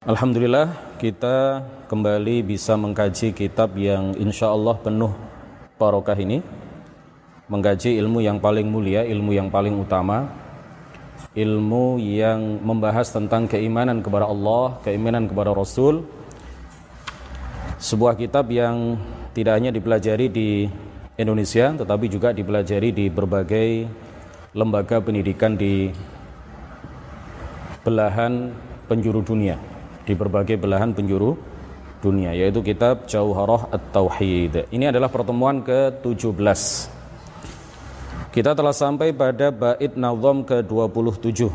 Alhamdulillah kita kembali bisa mengkaji kitab yang insya Allah penuh barokah ini. Mengkaji ilmu yang paling mulia, ilmu yang paling utama. Ilmu yang membahas tentang keimanan kepada Allah, keimanan kepada Rasul. Sebuah kitab yang tidak hanya dipelajari di Indonesia Tetapi juga dipelajari di berbagai lembaga pendidikan di belahan penjuru dunia di berbagai belahan penjuru dunia yaitu kitab Jauharah At-Tauhid. Ini adalah pertemuan ke-17. Kita telah sampai pada bait nazam ke-27.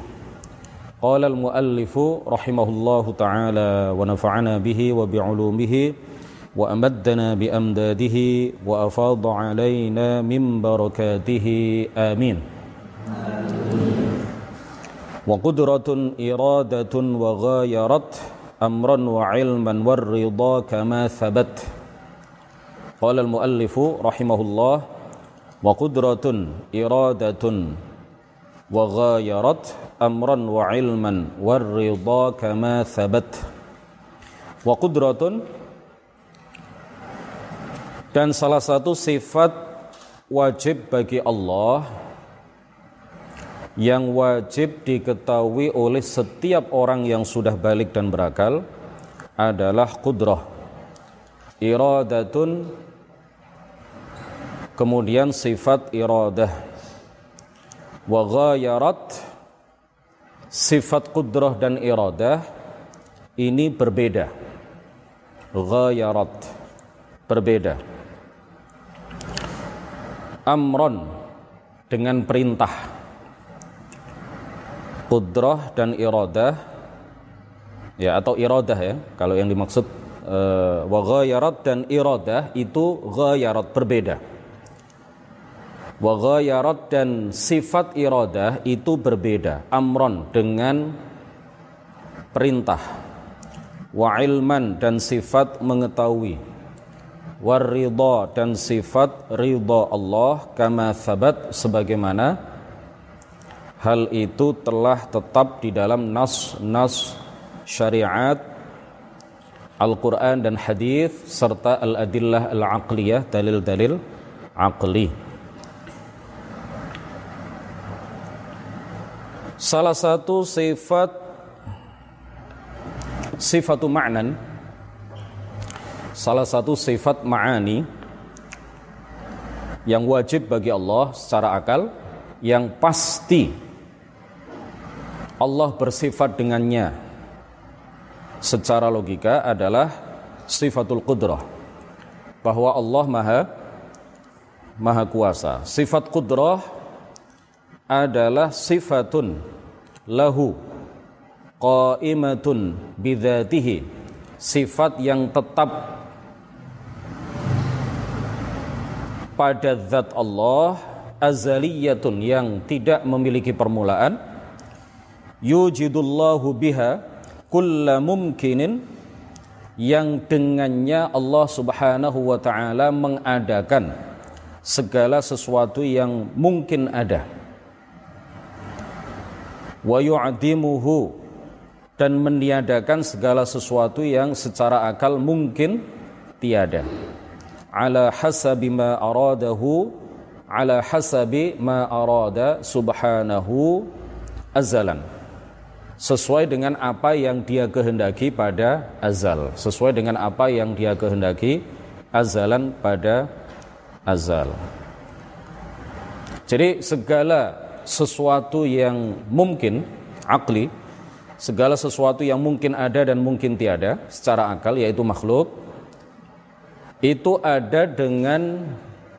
Qala al-muallifu rahimahullahu taala wa nafa'ana bihi wa bi'ulumihi wa amaddana bi amdadihi wa afadha alaina min barakatihi amin. Wa qudratun iradatun wa ghayarat أمرا وعلما والرضا كما ثبت قال المؤلف رحمه الله وقدرة إرادة وغايرت أمرا وعلما والرضا كما ثبت وقدرة dan salah satu sifat wajib bagi Allah yang wajib diketahui oleh setiap orang yang sudah balik dan berakal adalah kudrah iradatun kemudian sifat iradah. Wa ghayarat sifat kudrah dan iradah ini berbeda. Ghayarat berbeda. Amron dengan perintah kudrah dan iradah ya atau iradah ya kalau yang dimaksud uh, wa ghayarat dan iradah itu ghayarat berbeda. Wa ghayarat dan sifat iradah itu berbeda amron dengan perintah. Wa ilman dan sifat mengetahui. Waridha dan sifat ridha Allah kama sabat sebagaimana hal itu telah tetap di dalam nas-nas syariat Al-Quran dan hadis serta al-adillah al-aqliyah dalil-dalil aqli. Salah satu sifat sifatu ma'nan salah satu sifat ma'ani yang wajib bagi Allah secara akal yang pasti Allah bersifat dengannya. Secara logika adalah sifatul qudrah bahwa Allah maha maha kuasa. Sifat qudrah adalah sifatun lahu qaimatun bidzatihi sifat yang tetap pada zat Allah azaliyatun yang tidak memiliki permulaan yujidullahu biha kulla mumkinin yang dengannya Allah Subhanahu wa taala mengadakan segala sesuatu yang mungkin ada. Wa yu'dimuhu dan meniadakan segala sesuatu yang secara akal mungkin tiada. Ala hasabi ma aradahu ala hasabi ma arada subhanahu azalan sesuai dengan apa yang dia kehendaki pada azal. Sesuai dengan apa yang dia kehendaki azalan pada azal. Jadi segala sesuatu yang mungkin akli segala sesuatu yang mungkin ada dan mungkin tiada secara akal yaitu makhluk itu ada dengan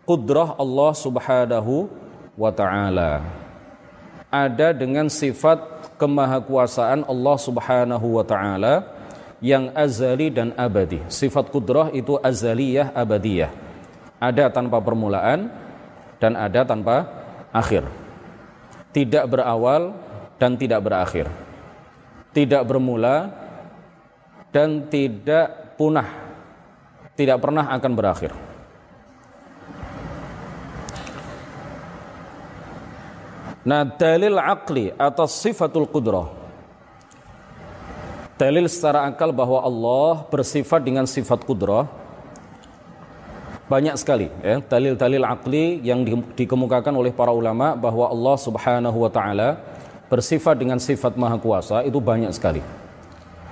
kudrah Allah Subhanahu wa taala. Ada dengan sifat kemahakuasaan Allah Subhanahu wa taala yang azali dan abadi. Sifat kudrah itu azaliyah abadiyah. Ada tanpa permulaan dan ada tanpa akhir. Tidak berawal dan tidak berakhir. Tidak bermula dan tidak punah. Tidak pernah akan berakhir. Nah dalil akli atas sifatul qudrah dalil secara akal bahwa Allah bersifat dengan sifat kudrah banyak sekali ya dalil-dalil akli yang di, dikemukakan oleh para ulama bahwa Allah Subhanahu wa taala bersifat dengan sifat maha kuasa itu banyak sekali.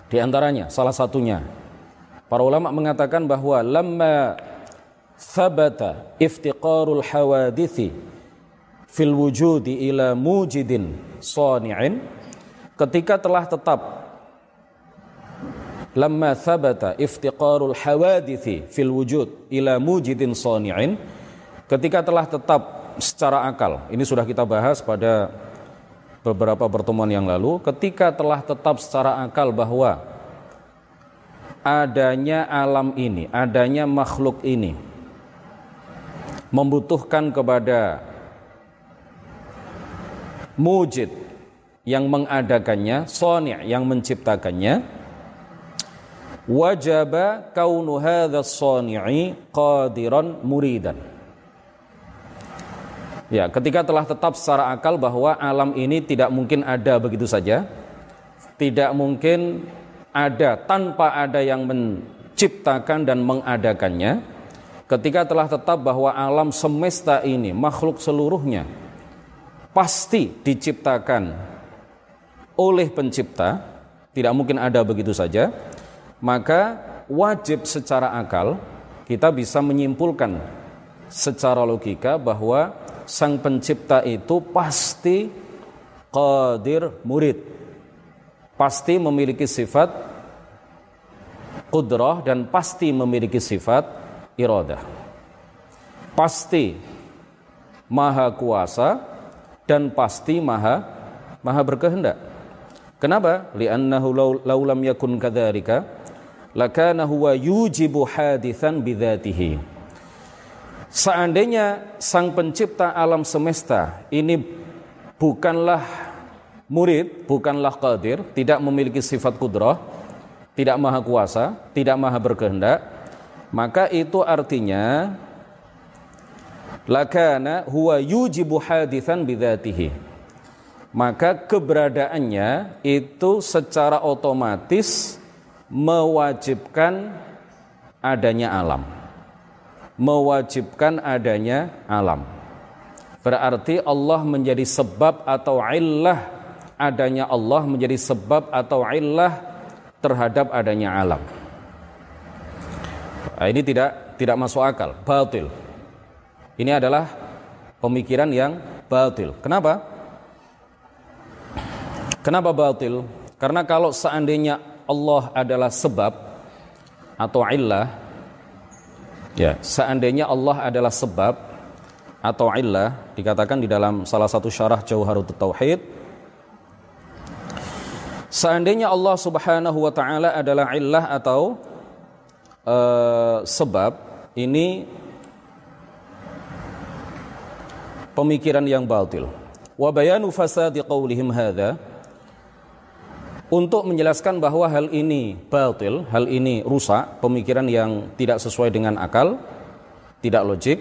Di antaranya salah satunya para ulama mengatakan bahwa lamma thabata iftiqarul hawadithi fil wujudi ila mujidin sani'in ketika telah tetap lamma thabata iftiqarul hawadithi fil wujud ila mujidin sani'in ketika telah tetap secara akal ini sudah kita bahas pada beberapa pertemuan yang lalu ketika telah tetap secara akal bahwa adanya alam ini adanya makhluk ini membutuhkan kepada mujid yang mengadakannya, soni' yang menciptakannya, wajaba kaunu hadha soni'i qadiran muridan. Ya, ketika telah tetap secara akal bahwa alam ini tidak mungkin ada begitu saja, tidak mungkin ada tanpa ada yang menciptakan dan mengadakannya, ketika telah tetap bahwa alam semesta ini, makhluk seluruhnya, pasti diciptakan oleh pencipta, tidak mungkin ada begitu saja, maka wajib secara akal kita bisa menyimpulkan secara logika bahwa sang pencipta itu pasti qadir murid. Pasti memiliki sifat kudrah dan pasti memiliki sifat iradah. Pasti maha kuasa dan pasti maha maha berkehendak. Kenapa? Li'annahu law lam yakun kadzalika lakana huwa yujibu hadithan bidzatihi. Seandainya sang pencipta alam semesta ini bukanlah murid, bukanlah qadir, tidak memiliki sifat kudrah, tidak maha kuasa, tidak maha berkehendak, maka itu artinya lakana huwa yujibu hadithan bidzatihi maka keberadaannya itu secara otomatis mewajibkan adanya alam. Mewajibkan adanya alam. Berarti Allah menjadi sebab atau illah adanya Allah menjadi sebab atau illah terhadap adanya alam. Nah, ini tidak tidak masuk akal batil ini adalah pemikiran yang batil. Kenapa? Kenapa batil? Karena kalau seandainya Allah adalah sebab atau illah ya, seandainya Allah adalah sebab atau illah dikatakan di dalam salah satu syarah Jauharut Tauhid Seandainya Allah Subhanahu wa taala adalah illah atau uh, sebab ini pemikiran yang batil. Wa bayanu fasadi qawlihim hadha untuk menjelaskan bahwa hal ini batil, hal ini rusak, pemikiran yang tidak sesuai dengan akal, tidak logik,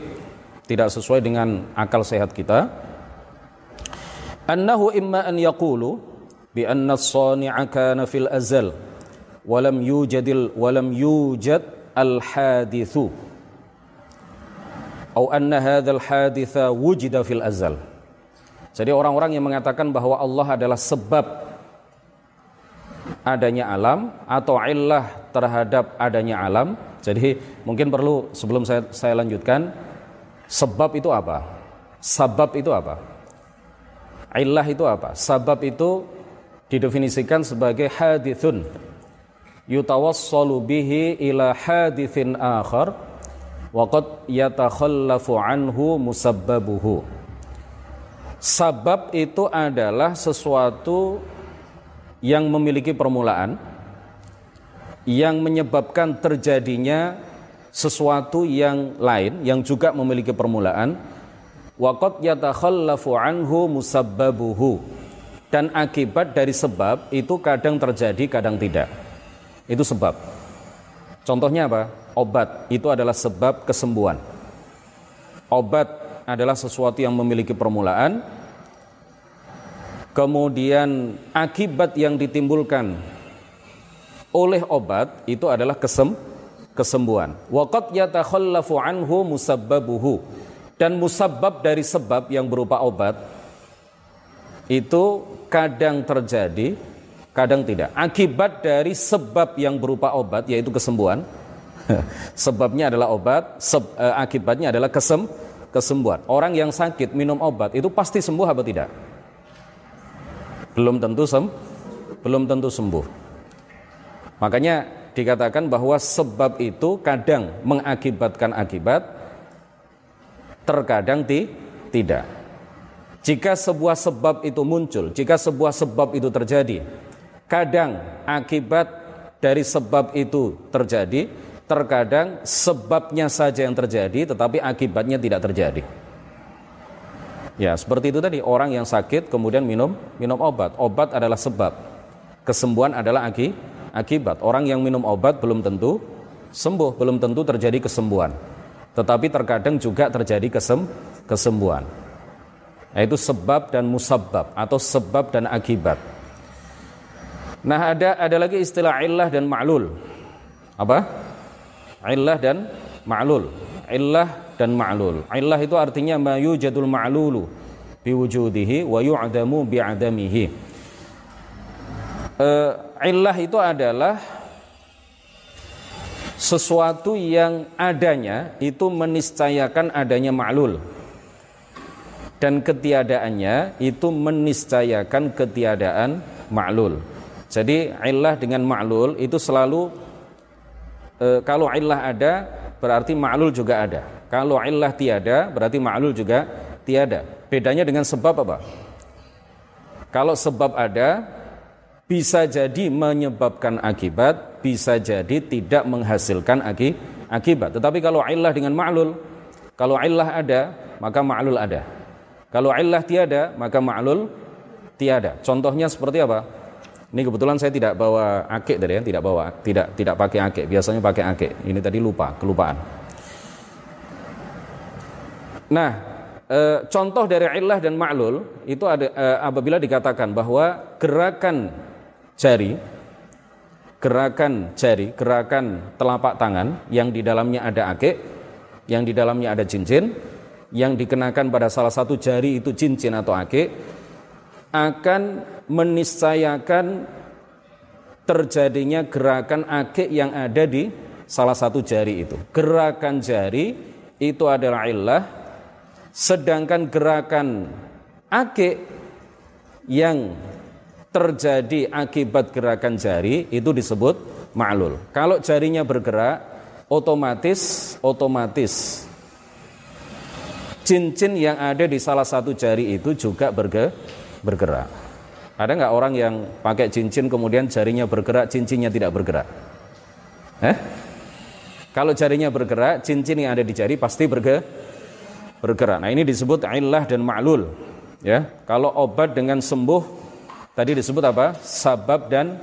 tidak sesuai dengan akal sehat kita. Annahu imma an yaqulu bi anna as-sani'a kana fil azal wa lam yujadil wa lam yujad al-hadithu au anna hadzal haditha wujida fil azal. Jadi orang-orang yang mengatakan bahwa Allah adalah sebab adanya alam atau illah terhadap adanya alam. Jadi mungkin perlu sebelum saya saya lanjutkan sebab itu apa? Sabab itu apa? Illah itu apa? Sabab itu didefinisikan sebagai hadithun yutawassalu bihi ila hadithin akhar waqad yatakhallafu anhu musabbabuhu. Sabab itu adalah sesuatu yang memiliki permulaan yang menyebabkan terjadinya sesuatu yang lain yang juga memiliki permulaan. Waqad yatakhallafu anhu musabbabuhu. Dan akibat dari sebab itu kadang terjadi kadang tidak. Itu sebab contohnya apa obat itu adalah sebab kesembuhan. Obat adalah sesuatu yang memiliki permulaan, kemudian akibat yang ditimbulkan oleh obat itu adalah kesem kesembuhan. Waqad yatakhallafu anhu musabbabuhu. Dan musabbab dari sebab yang berupa obat itu kadang terjadi, kadang tidak. Akibat dari sebab yang berupa obat yaitu kesembuhan. Sebabnya adalah obat, seb, eh, akibatnya adalah kesem, kesembuhan. Orang yang sakit minum obat itu pasti sembuh apa tidak? Belum tentu sem, belum tentu sembuh. Makanya dikatakan bahwa sebab itu kadang mengakibatkan akibat, terkadang ti, tidak. Jika sebuah sebab itu muncul, jika sebuah sebab itu terjadi, kadang akibat dari sebab itu terjadi, terkadang sebabnya saja yang terjadi tetapi akibatnya tidak terjadi. Ya, seperti itu tadi orang yang sakit kemudian minum minum obat. Obat adalah sebab. Kesembuhan adalah aki, akibat. Orang yang minum obat belum tentu sembuh, belum tentu terjadi kesembuhan. Tetapi terkadang juga terjadi kesem, kesembuhan yaitu sebab dan musabab atau sebab dan akibat. Nah, ada ada lagi istilah illah dan ma'lul. Apa? Illah dan ma'lul. Illah dan ma'lul. Illah itu artinya ma yujadul ma'lulu biwujudihi wa yu'damu bi'adamihi. Uh, illah itu adalah sesuatu yang adanya itu meniscayakan adanya ma'lul dan ketiadaannya itu meniscayakan ketiadaan ma'lul. Jadi illah dengan ma'lul itu selalu e, kalau illah ada berarti ma'lul juga ada. Kalau illah tiada berarti ma'lul juga tiada. Bedanya dengan sebab apa? Kalau sebab ada bisa jadi menyebabkan akibat, bisa jadi tidak menghasilkan akibat. Tetapi kalau illah dengan ma'lul, kalau illah ada, maka ma'lul ada. Kalau illah tiada, maka ma'lul tiada. Contohnya seperti apa? Ini kebetulan saya tidak bawa akik tadi ya, tidak bawa, tidak tidak pakai akik. Biasanya pakai akik. Ini tadi lupa, kelupaan. Nah, e, contoh dari illah dan ma'lul itu ada e, apabila dikatakan bahwa gerakan jari gerakan jari, gerakan telapak tangan yang di dalamnya ada akik, yang di dalamnya ada cincin, yang dikenakan pada salah satu jari itu cincin atau akik akan meniscayakan terjadinya gerakan akik yang ada di salah satu jari itu. Gerakan jari itu adalah illah, sedangkan gerakan akik yang terjadi akibat gerakan jari itu disebut ma'lul. Kalau jarinya bergerak, otomatis otomatis cincin yang ada di salah satu jari itu juga bergerak. Ada nggak orang yang pakai cincin kemudian jarinya bergerak, cincinnya tidak bergerak? Eh? Kalau jarinya bergerak, cincin yang ada di jari pasti bergerak. Nah ini disebut illah dan ma'lul. Ya, kalau obat dengan sembuh tadi disebut apa? Sabab dan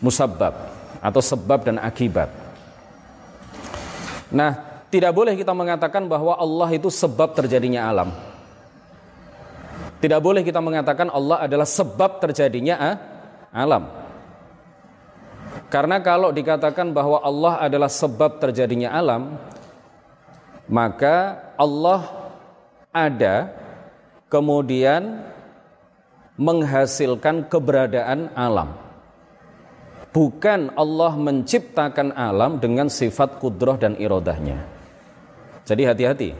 musabab atau sebab dan akibat. Nah, tidak boleh kita mengatakan bahwa Allah itu sebab terjadinya alam. Tidak boleh kita mengatakan Allah adalah sebab terjadinya ah, alam. Karena kalau dikatakan bahwa Allah adalah sebab terjadinya alam, maka Allah ada kemudian menghasilkan keberadaan alam. Bukan Allah menciptakan alam dengan sifat kudroh dan irodahnya. Jadi hati-hati,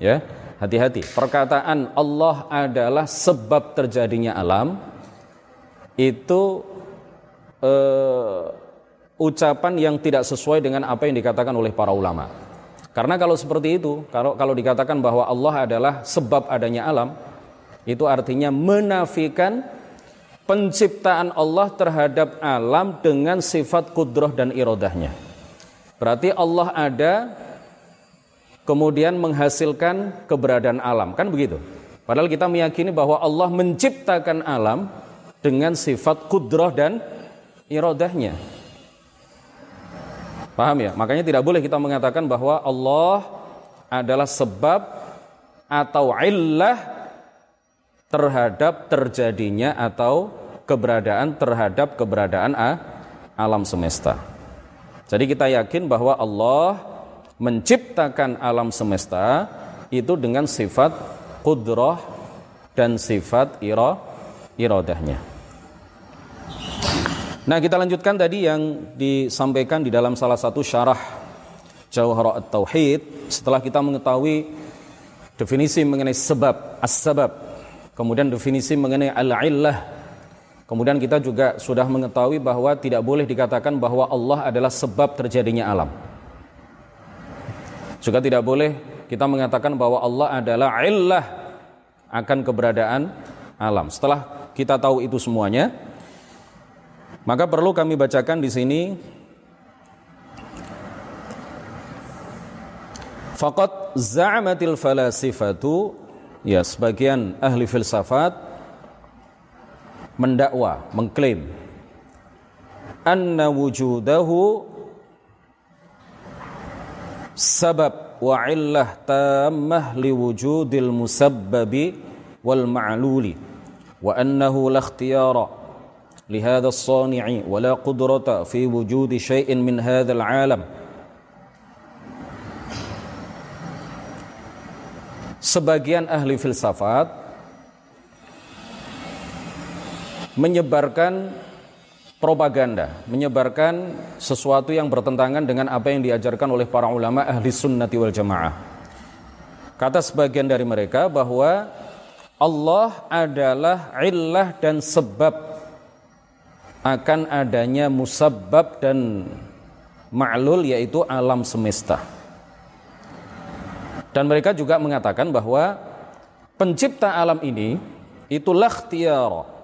ya, hati-hati. Perkataan Allah adalah sebab terjadinya alam itu uh, ucapan yang tidak sesuai dengan apa yang dikatakan oleh para ulama. Karena kalau seperti itu, kalau kalau dikatakan bahwa Allah adalah sebab adanya alam, itu artinya menafikan penciptaan Allah terhadap alam dengan sifat kudroh dan irodahnya. Berarti Allah ada kemudian menghasilkan keberadaan alam. Kan begitu? Padahal kita meyakini bahwa Allah menciptakan alam dengan sifat kudroh dan irodahnya. Paham ya? Makanya tidak boleh kita mengatakan bahwa Allah adalah sebab atau illah terhadap terjadinya atau keberadaan terhadap keberadaan alam semesta. Jadi kita yakin bahwa Allah menciptakan alam semesta itu dengan sifat kudrah dan sifat ira iradahnya. Nah, kita lanjutkan tadi yang disampaikan di dalam salah satu syarah Jauhara At-Tauhid setelah kita mengetahui definisi mengenai sebab, as-sabab, kemudian definisi mengenai al-illah, Kemudian kita juga sudah mengetahui bahwa tidak boleh dikatakan bahwa Allah adalah sebab terjadinya alam. Juga tidak boleh kita mengatakan bahwa Allah adalah illah akan keberadaan alam. Setelah kita tahu itu semuanya, maka perlu kami bacakan di sini Faqat za'amatil falasifatu ya sebagian ahli filsafat mendakwa, mengklaim anna wujudahu sabab wa illah tammah li wujudil musabbabi wal ma'luli wa annahu la ikhtiyara لهذا الصانع ولا قدرة في وجود شيء من هذا العالم Sebagian ahli filsafat menyebarkan propaganda, menyebarkan sesuatu yang bertentangan dengan apa yang diajarkan oleh para ulama ahli sunnati wal jamaah. Kata sebagian dari mereka bahwa Allah adalah illah dan sebab akan adanya musabbab dan ma'lul yaitu alam semesta. Dan mereka juga mengatakan bahwa pencipta alam ini itulah ikhtiyar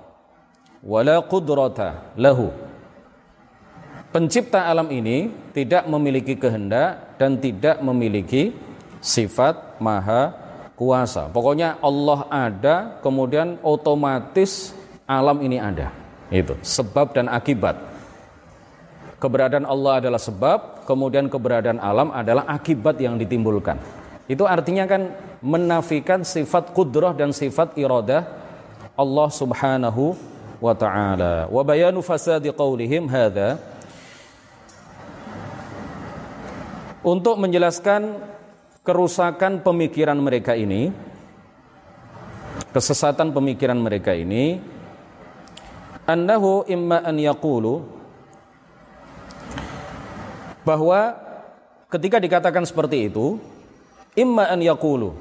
wala qudrata lahu. Pencipta alam ini tidak memiliki kehendak dan tidak memiliki sifat maha kuasa. Pokoknya Allah ada, kemudian otomatis alam ini ada. Itu sebab dan akibat. Keberadaan Allah adalah sebab, kemudian keberadaan alam adalah akibat yang ditimbulkan. Itu artinya kan menafikan sifat kudrah dan sifat iradah Allah Subhanahu wa ta'ala. Wa bayanu fasadi qawlihim hadha. Untuk menjelaskan kerusakan pemikiran mereka ini kesesatan pemikiran mereka ini annahu imma an yaqulu bahwa ketika dikatakan seperti itu imma an yaqulu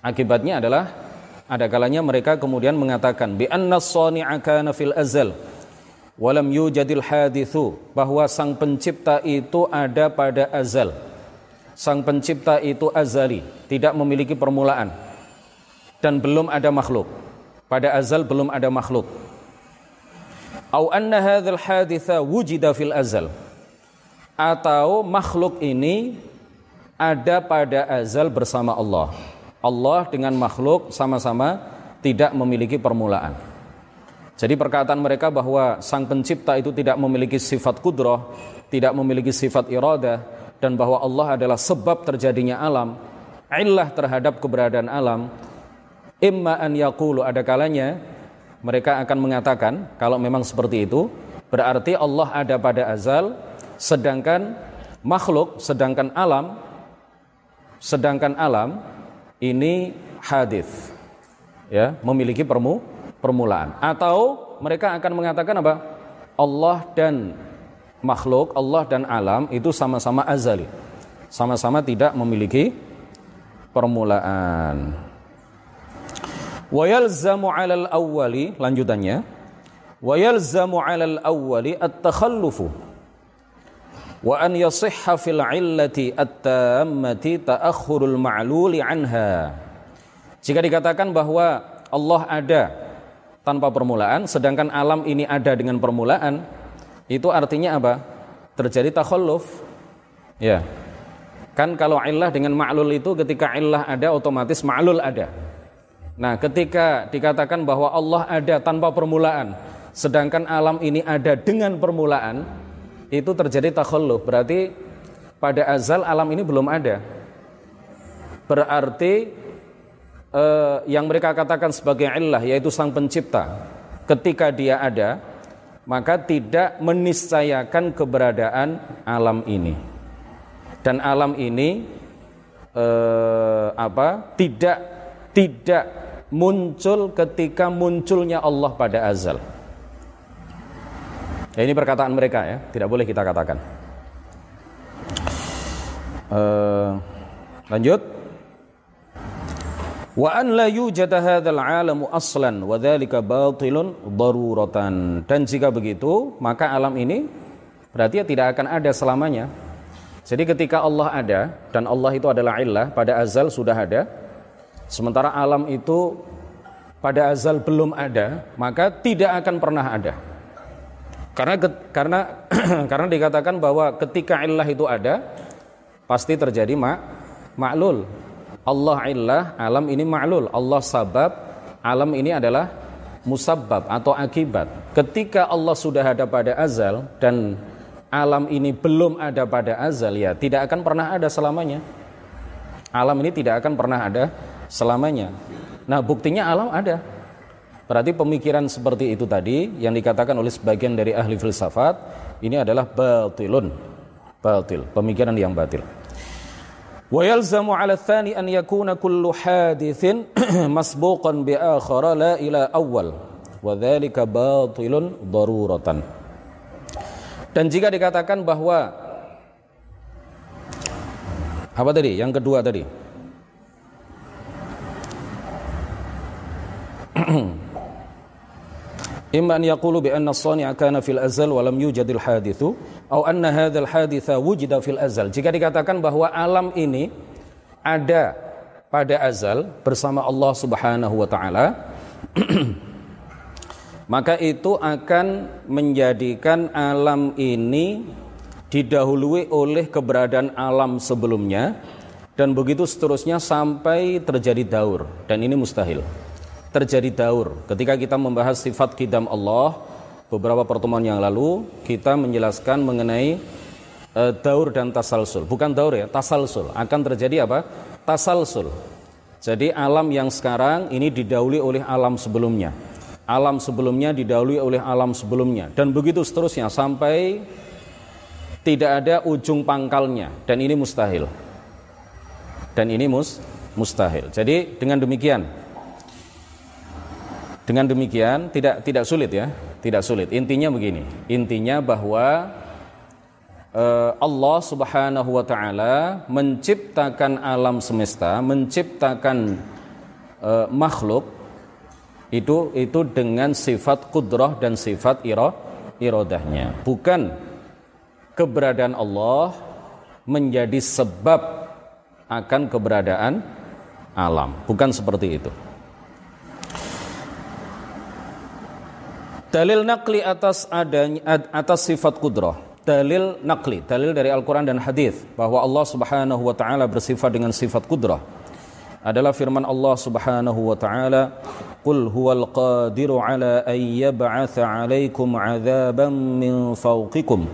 akibatnya adalah ada kalanya mereka kemudian mengatakan bi anna kana fil azal walam yujadil hadithu bahwa sang pencipta itu ada pada azal. Sang pencipta itu azali, tidak memiliki permulaan dan belum ada makhluk. Pada azal belum ada makhluk. Au anna hadzal haditha wujida fil azal. Atau makhluk ini ada pada azal bersama Allah. Allah dengan makhluk sama-sama tidak memiliki permulaan. Jadi perkataan mereka bahwa sang pencipta itu tidak memiliki sifat kudroh, tidak memiliki sifat iradah, dan bahwa Allah adalah sebab terjadinya alam, illah terhadap keberadaan alam, imma an yakulu ada kalanya mereka akan mengatakan kalau memang seperti itu, berarti Allah ada pada azal, sedangkan makhluk, sedangkan alam, sedangkan alam ini hadis ya memiliki permu permulaan. Atau mereka akan mengatakan apa? Allah dan makhluk Allah dan alam itu sama-sama azali. Sama-sama tidak memiliki permulaan. Wa yalzamu 'alal awwali lanjutannya. Wa yalzamu 'alal awwali at-takhallufu an yasihha fil illati at-tammati ta'akhurul ma'luli anha. Jika dikatakan bahwa Allah ada tanpa permulaan sedangkan alam ini ada dengan permulaan, itu artinya apa? Terjadi takhalluf. Ya. Kan kalau illah dengan ma'lul itu ketika illah ada otomatis ma'lul ada. Nah, ketika dikatakan bahwa Allah ada tanpa permulaan sedangkan alam ini ada dengan permulaan, itu terjadi takhalluf berarti pada azal alam ini belum ada berarti eh, yang mereka katakan sebagai illah yaitu sang pencipta ketika dia ada maka tidak meniscayakan keberadaan alam ini. Dan alam ini eh, apa? tidak tidak muncul ketika munculnya Allah pada azal. Ya, ini perkataan mereka ya, tidak boleh kita katakan. Uh, lanjut. Wa an la yujada hadzal alamu aslan wa dzalika batilun daruratan. Dan jika begitu, maka alam ini berarti ya tidak akan ada selamanya. Jadi ketika Allah ada dan Allah itu adalah illah pada azal sudah ada, sementara alam itu pada azal belum ada, maka tidak akan pernah ada. Karena karena karena dikatakan bahwa ketika illah itu ada pasti terjadi mak maklul. Allah illah, alam ini maklul. Allah sabab, alam ini adalah musabab atau akibat. Ketika Allah sudah ada pada azal dan alam ini belum ada pada azal ya tidak akan pernah ada selamanya. Alam ini tidak akan pernah ada selamanya. Nah, buktinya alam ada. Berarti pemikiran seperti itu tadi yang dikatakan oleh sebagian dari ahli filsafat ini adalah batilun. Batil, pemikiran yang batil. Wa yalzamu 'ala tsani an yakuna kullu hadithin masbuqan bi akhara la ila awwal wa dzalika batilun daruratan. Dan jika dikatakan bahwa apa tadi? Yang kedua tadi. إما أن يقولوا بأن الصانع كان في الأزل ولم يوجد الحادث أو أن هذا الحادث وجد في الأزل jika dikatakan bahwa alam ini ada pada azal bersama Allah Subhanahu wa taala maka itu akan menjadikan alam ini didahului oleh keberadaan alam sebelumnya dan begitu seterusnya sampai terjadi daur dan ini mustahil terjadi daur. Ketika kita membahas sifat kidam Allah, beberapa pertemuan yang lalu kita menjelaskan mengenai uh, daur dan tasalsul. Bukan daur ya, tasalsul. Akan terjadi apa? Tasalsul. Jadi alam yang sekarang ini didahului oleh alam sebelumnya. Alam sebelumnya didahului oleh alam sebelumnya dan begitu seterusnya sampai tidak ada ujung pangkalnya dan ini mustahil. Dan ini mus mustahil. Jadi dengan demikian dengan demikian tidak tidak sulit ya, tidak sulit. Intinya begini, intinya bahwa uh, Allah Subhanahu wa taala menciptakan alam semesta, menciptakan uh, makhluk itu itu dengan sifat kudrah dan sifat iro, irodahnya. Bukan keberadaan Allah menjadi sebab akan keberadaan alam. Bukan seperti itu. Dalil nakli atas adanya atas sifat kudrah. Dalil nakli, dalil dari Al-Qur'an dan hadis bahwa Allah Subhanahu wa taala bersifat dengan sifat kudrah adalah firman Allah Subhanahu wa taala Qul huwal qadiru ala an yab'atha 'alaikum 'adzaban min fawqikum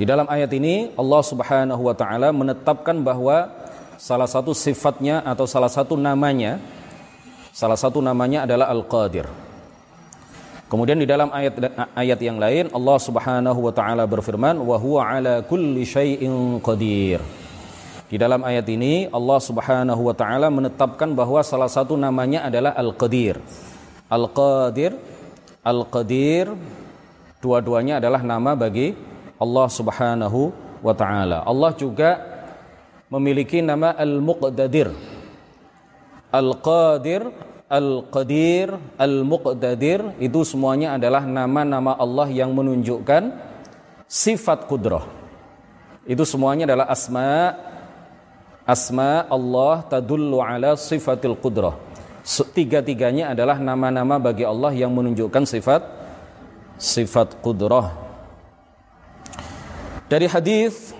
Di dalam ayat ini Allah Subhanahu wa taala menetapkan bahwa salah satu sifatnya atau salah satu namanya salah satu namanya adalah Al-Qadir. Kemudian di dalam ayat ayat yang lain Allah Subhanahu wa taala berfirman wa huwa ala kulli syai'in qadir. Di dalam ayat ini Allah Subhanahu wa taala menetapkan bahwa salah satu namanya adalah Al-Qadir. Al-Qadir Al-Qadir dua-duanya adalah nama bagi Allah Subhanahu wa taala. Allah juga memiliki nama Al-Muqtadir. Al-Qadir Al-Qadir, Al-Muqtadir itu semuanya adalah nama-nama Allah yang menunjukkan sifat kudrah. Itu semuanya adalah asma asma Allah tadullu ala sifatil kudrah. Tiga-tiganya adalah nama-nama bagi Allah yang menunjukkan sifat sifat kudrah. Dari hadis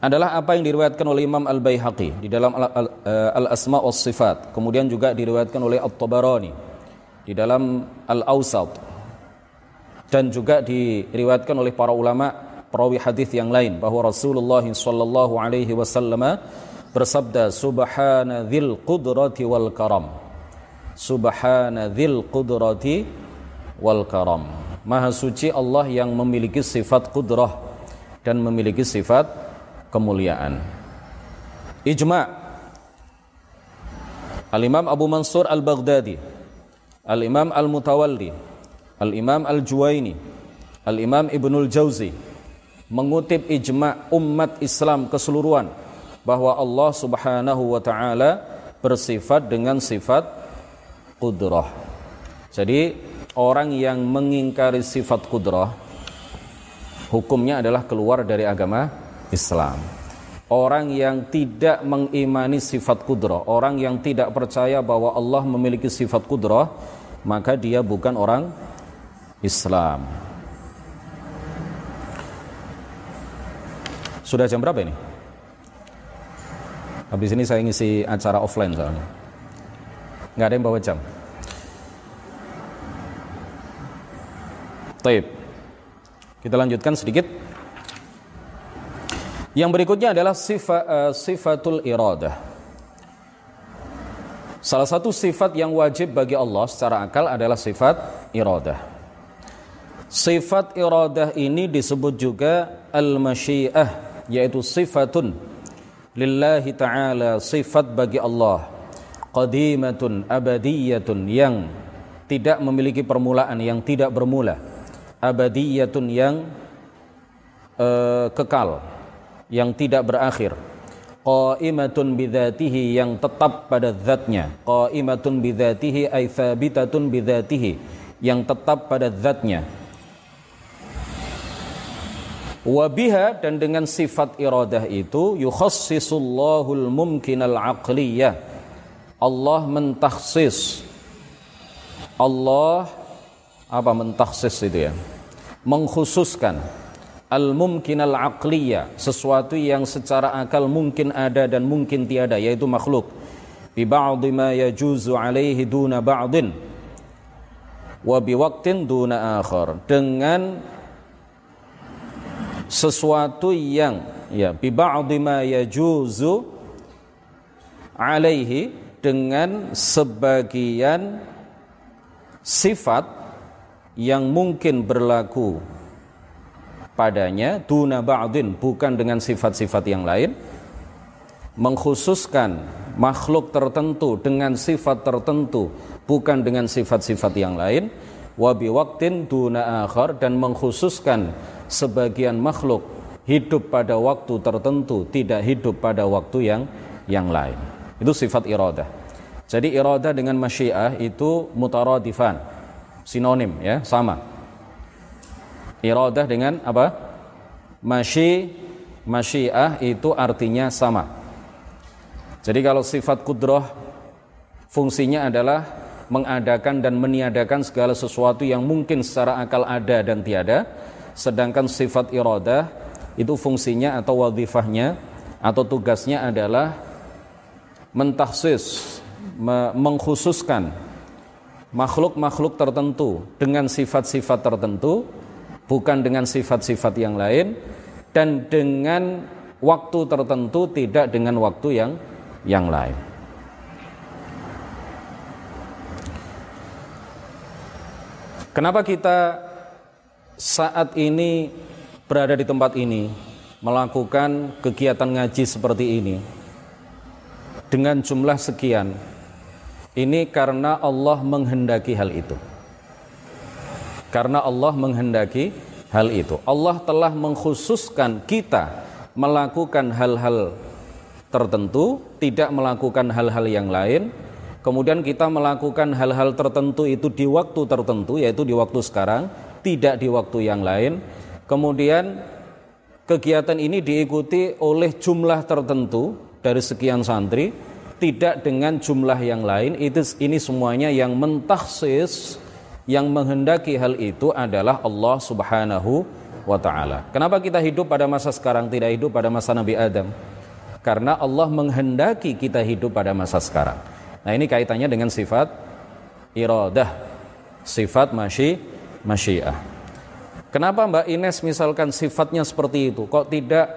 adalah apa yang diriwayatkan oleh Imam Al-Baihaqi di dalam Al-Asma' was Sifat. Kemudian juga diriwayatkan oleh At-Tabarani di dalam Al-Awsat. Dan juga diriwayatkan oleh para ulama perawi hadis yang lain bahwa Rasulullah sallallahu alaihi wasallam bersabda subhana dzil qudrati wal karam. Subhana dzil qudrati wal karam. Maha suci Allah yang memiliki sifat kudrah dan memiliki sifat kemuliaan. Ijma' Al-Imam Abu Mansur Al-Baghdadi. Al-Imam Al-Mutawalli. Al-Imam Al-Juwaini. Al-Imam Ibnul Jauzi. Mengutip ijma' umat Islam keseluruhan bahwa Allah Subhanahu wa taala bersifat dengan sifat kudrah. Jadi orang yang mengingkari sifat kudrah hukumnya adalah keluar dari agama Islam. Orang yang tidak mengimani sifat kudrah, orang yang tidak percaya bahwa Allah memiliki sifat kudrah, maka dia bukan orang Islam. Sudah jam berapa ini? Habis ini saya ngisi acara offline soalnya. Nggak ada yang bawa jam. Taib. Kita lanjutkan sedikit. Yang berikutnya adalah sifat uh, sifatul iradah. Salah satu sifat yang wajib bagi Allah secara akal adalah sifat iradah. Sifat iradah ini disebut juga al-masyiah yaitu sifatun lillahi ta'ala sifat bagi Allah qadimatun abadiyatun yang tidak memiliki permulaan yang tidak bermula abadiyatun yang uh, kekal yang tidak berakhir. Qaimatun bidzatihi yang tetap pada zatnya. Qaimatun bidzatihi ay thabitatun bidzatihi yang tetap pada zatnya. Wabiha dan dengan sifat iradah itu yukhassisullahul mumkinal aqliyah. Allah mentakhsis Allah apa mentakhsis itu ya? Mengkhususkan al-mumkin al-aqliya sesuatu yang secara akal mungkin ada dan mungkin tiada yaitu makhluk. Bi ba'dhi ma yajuzu alaihi duna ba'din wa bi waqtin duna akhar. Dengan sesuatu yang ya bi ba'dhi ma yajuzu alaihi dengan sebagian sifat yang mungkin berlaku padanya duna ba'din bukan dengan sifat-sifat yang lain mengkhususkan makhluk tertentu dengan sifat tertentu bukan dengan sifat-sifat yang lain wabi waktin duna akhar dan mengkhususkan sebagian makhluk hidup pada waktu tertentu tidak hidup pada waktu yang yang lain itu sifat iradah jadi iradah dengan masyiah itu mutaradifan, sinonim ya, sama. Iradah dengan apa? Masyi masyiah itu artinya sama. Jadi kalau sifat kudroh fungsinya adalah mengadakan dan meniadakan segala sesuatu yang mungkin secara akal ada dan tiada, sedangkan sifat iradah itu fungsinya atau wadifahnya atau tugasnya adalah mentaksis mengkhususkan makhluk-makhluk tertentu dengan sifat-sifat tertentu bukan dengan sifat-sifat yang lain dan dengan waktu tertentu tidak dengan waktu yang yang lain. Kenapa kita saat ini berada di tempat ini melakukan kegiatan ngaji seperti ini dengan jumlah sekian ini karena Allah menghendaki hal itu. Karena Allah menghendaki hal itu. Allah telah mengkhususkan kita melakukan hal-hal tertentu, tidak melakukan hal-hal yang lain. Kemudian kita melakukan hal-hal tertentu itu di waktu tertentu, yaitu di waktu sekarang, tidak di waktu yang lain. Kemudian kegiatan ini diikuti oleh jumlah tertentu dari sekian santri tidak dengan jumlah yang lain itu ini semuanya yang mentaksis yang menghendaki hal itu adalah Allah Subhanahu wa taala. Kenapa kita hidup pada masa sekarang tidak hidup pada masa Nabi Adam? Karena Allah menghendaki kita hidup pada masa sekarang. Nah, ini kaitannya dengan sifat iradah, sifat masyi masyiah. Kenapa Mbak Ines misalkan sifatnya seperti itu? Kok tidak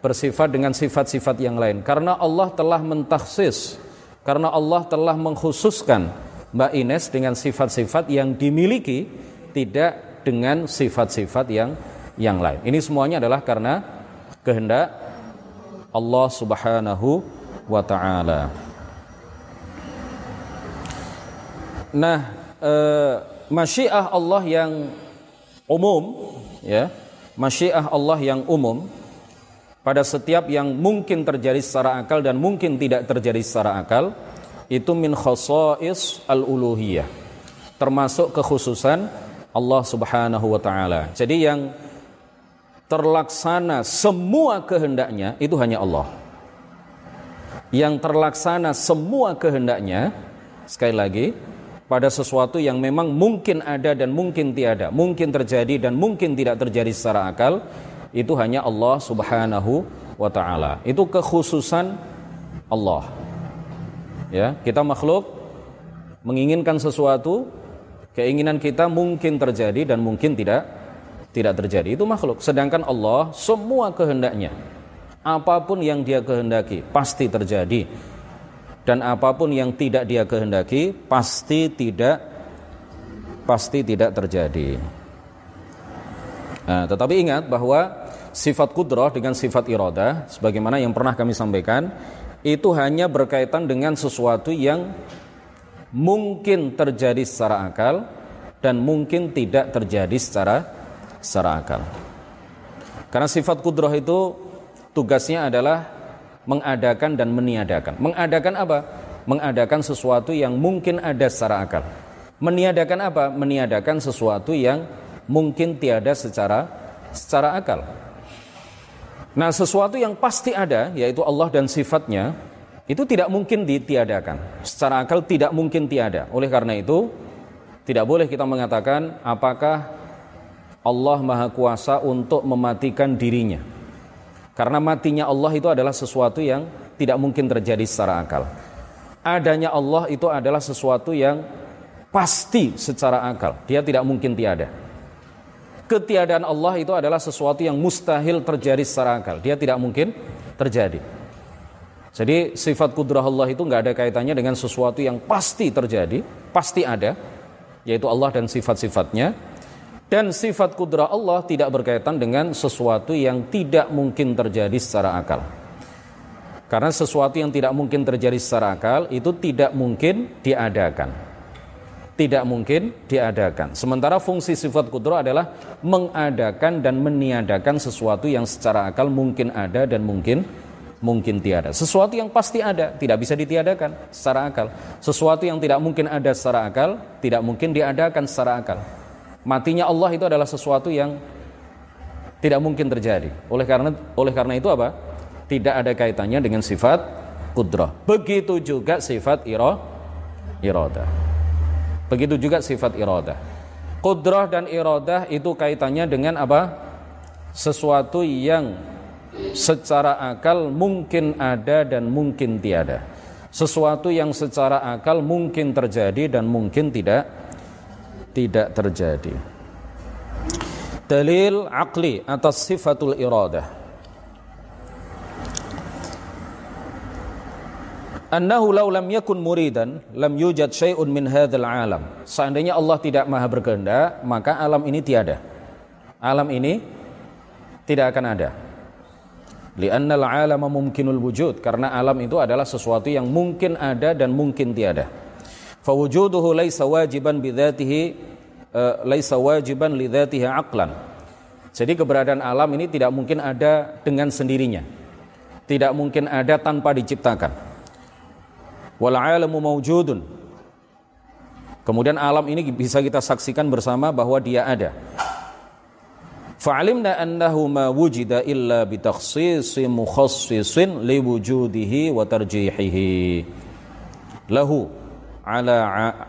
bersifat dengan sifat-sifat yang lain karena Allah telah mentaksis karena Allah telah mengkhususkan Mbak Ines dengan sifat-sifat yang dimiliki tidak dengan sifat-sifat yang yang lain. Ini semuanya adalah karena kehendak Allah Subhanahu wa taala. Nah, e, masyiah Allah yang umum ya, masyiah Allah yang umum pada setiap yang mungkin terjadi secara akal dan mungkin tidak terjadi secara akal itu min khosais al-uluhiyah termasuk kekhususan Allah Subhanahu wa taala. Jadi yang terlaksana semua kehendaknya itu hanya Allah. Yang terlaksana semua kehendaknya sekali lagi pada sesuatu yang memang mungkin ada dan mungkin tiada, mungkin terjadi dan mungkin tidak terjadi secara akal, itu hanya Allah Subhanahu wa taala. Itu kekhususan Allah. Ya, kita makhluk menginginkan sesuatu, keinginan kita mungkin terjadi dan mungkin tidak tidak terjadi. Itu makhluk. Sedangkan Allah semua kehendaknya apa pun yang dia kehendaki pasti terjadi dan apa pun yang tidak dia kehendaki pasti tidak pasti tidak terjadi. Nah, tetapi ingat bahwa sifat kudroh dengan sifat iroda, sebagaimana yang pernah kami sampaikan, itu hanya berkaitan dengan sesuatu yang mungkin terjadi secara akal dan mungkin tidak terjadi secara secara akal. Karena sifat kudroh itu tugasnya adalah mengadakan dan meniadakan. Mengadakan apa? Mengadakan sesuatu yang mungkin ada secara akal. Meniadakan apa? Meniadakan sesuatu yang mungkin tiada secara secara akal. Nah, sesuatu yang pasti ada yaitu Allah dan sifatnya itu tidak mungkin ditiadakan. Secara akal tidak mungkin tiada. Oleh karena itu, tidak boleh kita mengatakan apakah Allah Maha Kuasa untuk mematikan dirinya karena matinya Allah itu adalah sesuatu yang tidak mungkin terjadi secara akal. Adanya Allah itu adalah sesuatu yang pasti secara akal. Dia tidak mungkin tiada. Ketiadaan Allah itu adalah sesuatu yang mustahil terjadi secara akal. Dia tidak mungkin terjadi. Jadi sifat kudrah Allah itu nggak ada kaitannya dengan sesuatu yang pasti terjadi, pasti ada, yaitu Allah dan sifat-sifatnya. Dan sifat kudra Allah tidak berkaitan dengan sesuatu yang tidak mungkin terjadi secara akal. Karena sesuatu yang tidak mungkin terjadi secara akal itu tidak mungkin diadakan. Tidak mungkin diadakan. Sementara fungsi sifat kudra adalah mengadakan dan meniadakan sesuatu yang secara akal mungkin ada dan mungkin mungkin tiada. Sesuatu yang pasti ada, tidak bisa ditiadakan secara akal. Sesuatu yang tidak mungkin ada secara akal, tidak mungkin diadakan secara akal. Matinya Allah itu adalah sesuatu yang tidak mungkin terjadi. Oleh karena oleh karena itu apa? Tidak ada kaitannya dengan sifat kudrah. Begitu juga sifat iro, irodah. Begitu juga sifat irodah. Kudrah dan irodah itu kaitannya dengan apa? Sesuatu yang secara akal mungkin ada dan mungkin tiada. Sesuatu yang secara akal mungkin terjadi dan mungkin tidak tidak terjadi. Dalil akli atas sifatul iradah. Annahu law lam yakun muridan lam yujad syai'un min hadzal alam. Seandainya Allah tidak maha berkehendak, maka alam ini tiada. Alam ini tidak akan ada. Lianna al-alama mumkinul wujud karena alam itu adalah sesuatu yang mungkin ada dan mungkin tiada. Fawujuduhu laisa wajiban bidzatihi uh, laisa wajiban lidzatihi aqlan. Jadi keberadaan alam ini tidak mungkin ada dengan sendirinya. Tidak mungkin ada tanpa diciptakan. Wal alamu mawjudun. Kemudian alam ini bisa kita saksikan bersama bahwa dia ada. Fa'alimna annahu ma wujida illa bi takhsisi mukhassisin li wujudihi wa tarjihihi. Lahu ala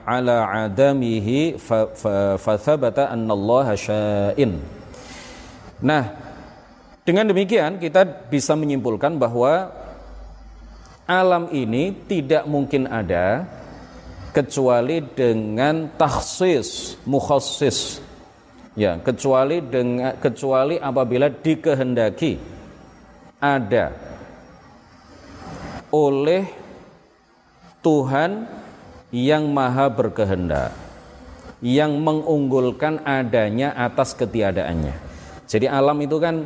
ala adamihi fa, fa, fa thabata anna Allah sya'in. Nah, dengan demikian kita bisa menyimpulkan bahwa alam ini tidak mungkin ada kecuali dengan takhsis, mukhassis. Ya, kecuali dengan kecuali apabila dikehendaki ada oleh Tuhan yang maha berkehendak yang mengunggulkan adanya atas ketiadaannya. Jadi alam itu kan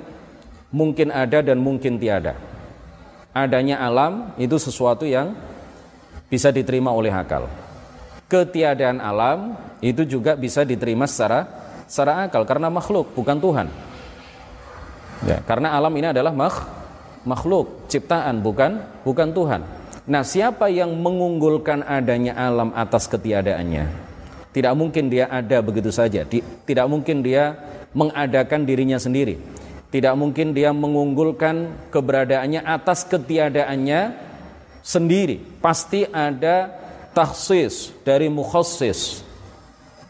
mungkin ada dan mungkin tiada. Adanya alam itu sesuatu yang bisa diterima oleh akal. Ketiadaan alam itu juga bisa diterima secara secara akal karena makhluk bukan Tuhan. Ya, karena alam ini adalah makh, makhluk, ciptaan bukan bukan Tuhan. Nah, siapa yang mengunggulkan adanya alam atas ketiadaannya? Tidak mungkin dia ada begitu saja. Tidak mungkin dia mengadakan dirinya sendiri. Tidak mungkin dia mengunggulkan keberadaannya atas ketiadaannya sendiri. Pasti ada taksis dari mukhassis.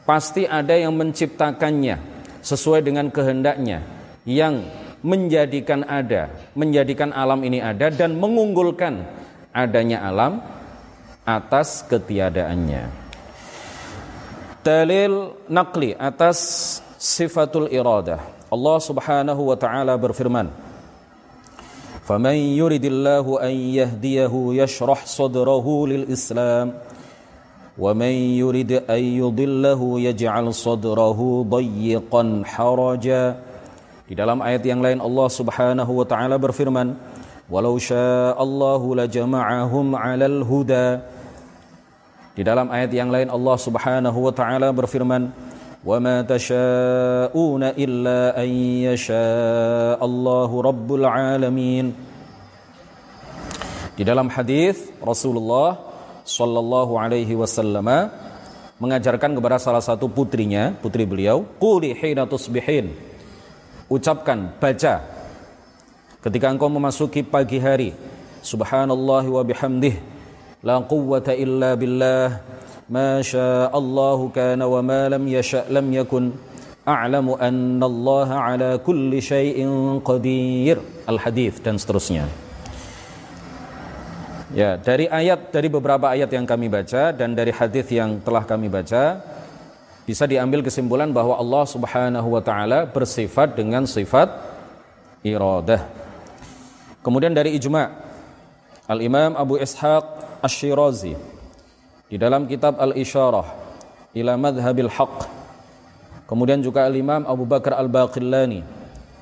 Pasti ada yang menciptakannya sesuai dengan kehendaknya yang menjadikan ada, menjadikan alam ini ada dan mengunggulkan adanya alam atas ketiadaannya dalil nakli atas sifatul iradah. Allah Subhanahu wa taala berfirman, "Faman yuridillahu an yahdiyahu yashrah sadrahu lil Islam, wa man yurid an yudillahu yaj'al sadrahu dayyiqan haraja." Di dalam ayat yang lain Allah Subhanahu wa taala berfirman, "Walau syaa'a Allahu lajama'ahum 'alal huda." Di dalam ayat yang lain Allah Subhanahu wa taala berfirman, "Wa ma tasyauna illa an yasha Allahu rabbul alamin." Di dalam hadis Rasulullah sallallahu alaihi wasallam mengajarkan kepada salah satu putrinya, putri beliau, "Quli hina tusbihin." Ucapkan, baca ketika engkau memasuki pagi hari, subhanallah wa bihamdihi لا قوة إلا بالله ما شاء الله كان وما لم يشأ لم يكن أعلم أن الله على كل شيء قدير الحديث dan seterusnya Ya, dari ayat dari beberapa ayat yang kami baca dan dari hadis yang telah kami baca bisa diambil kesimpulan bahwa Allah Subhanahu wa taala bersifat dengan sifat iradah. Kemudian dari ijma' Al-Imam Abu Ishaq Ash-Shirazi di dalam kitab Al-Isyarah ila Madhabil Haq kemudian juga Al-Imam Abu Bakar Al-Baqillani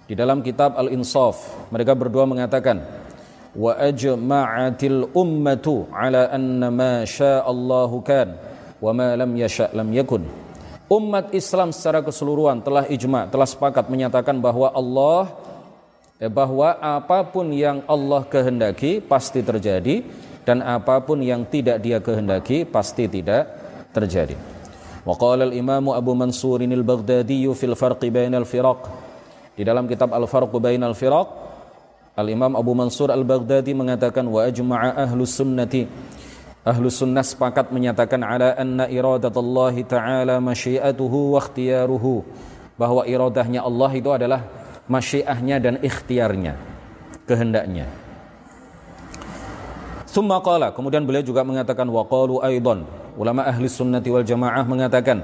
di dalam kitab Al-Insaf mereka berdua mengatakan wa ajma'atil ummatu ala anna ma Allahu kan wa ma lam yasha lam yakun. Umat Islam secara keseluruhan telah ijma telah sepakat menyatakan bahwa Allah eh, bahwa apa pun yang Allah kehendaki pasti terjadi dan apa pun yang tidak dia kehendaki pasti tidak terjadi. Wa al-Imam Abu Mansur al-Baghdadi fil farq bain al-firaq. Di dalam kitab Al-Farq bain al-firaq, Al-Imam Abu Mansur al-Baghdadi mengatakan wa ajma'a ahlus sunnati Ahlus sunnah sepakat menyatakan ala anna Allah ta'ala masyiatuhu wa ikhtiyaruhu bahwa iradahnya Allah itu adalah masyiahnya dan ikhtiarnya kehendaknya Summa qala, kemudian beliau juga mengatakan wa qalu aidan. Ulama ahli sunnati wal jamaah mengatakan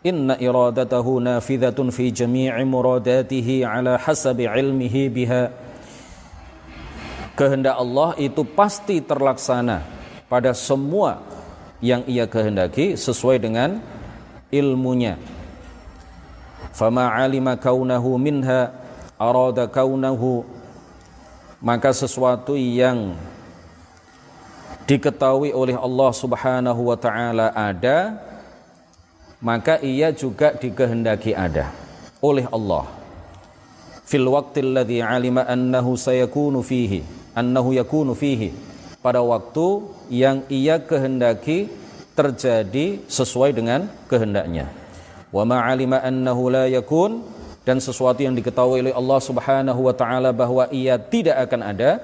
inna iradatahu nafidhatun fi jami'i muradatihi ala hasabi ilmihi biha. Kehendak Allah itu pasti terlaksana pada semua yang ia kehendaki sesuai dengan ilmunya. Fama alima kaunahu minha arada kaunahu maka sesuatu yang diketahui oleh Allah Subhanahu wa taala ada maka ia juga dikehendaki ada oleh Allah. Fil waqtil ladzi alima annahu sayakunu fihi annahu yakunu fihi. Pada waktu yang ia kehendaki terjadi sesuai dengan kehendaknya. Wa ma alima annahu la yakun dan sesuatu yang diketahui oleh Allah Subhanahu wa taala bahwa ia tidak akan ada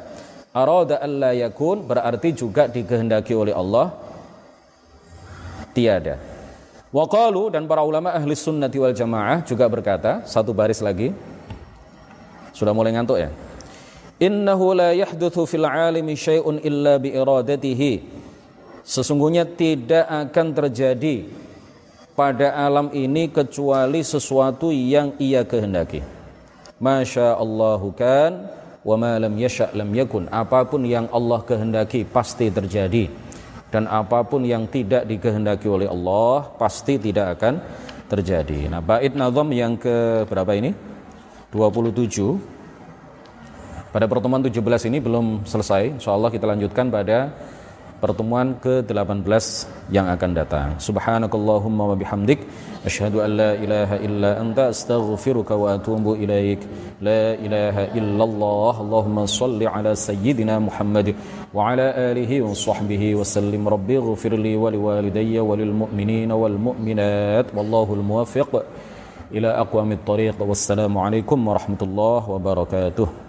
arada alla yakun berarti juga dikehendaki oleh Allah tiada. Wa qalu dan para ulama ahli sunnati wal jamaah juga berkata satu baris lagi. Sudah mulai ngantuk ya? Innahu la yahduthu fil alimi syai'un illa bi iradatihi. Sesungguhnya tidak akan terjadi pada alam ini kecuali sesuatu yang ia kehendaki. Masya Allahu kan wa ma lam yasha lam yakun apa pun yang Allah kehendaki pasti terjadi dan apa pun yang tidak dikehendaki oleh Allah pasti tidak akan terjadi. Nah, bait nazam yang ke berapa ini? 27. Pada pertemuan 17 ini belum selesai. Insyaallah kita lanjutkan pada pertemuan ke-18 yang akan datang. Subhanakallahumma wa bihamdik asyhadu an la ilaha illa anta astaghfiruka wa atubu ilaik. La ilaha illallah. Allahumma salli ala sayyidina Muhammad wa ala alihi wa sahbihi wa sallim. Rabbi ighfirli wa liwalidayya wa lil mu'minina wal mu'minat. Wallahu al muwaffiq ila aqwamit tariq. Wassalamu alaikum warahmatullahi wabarakatuh.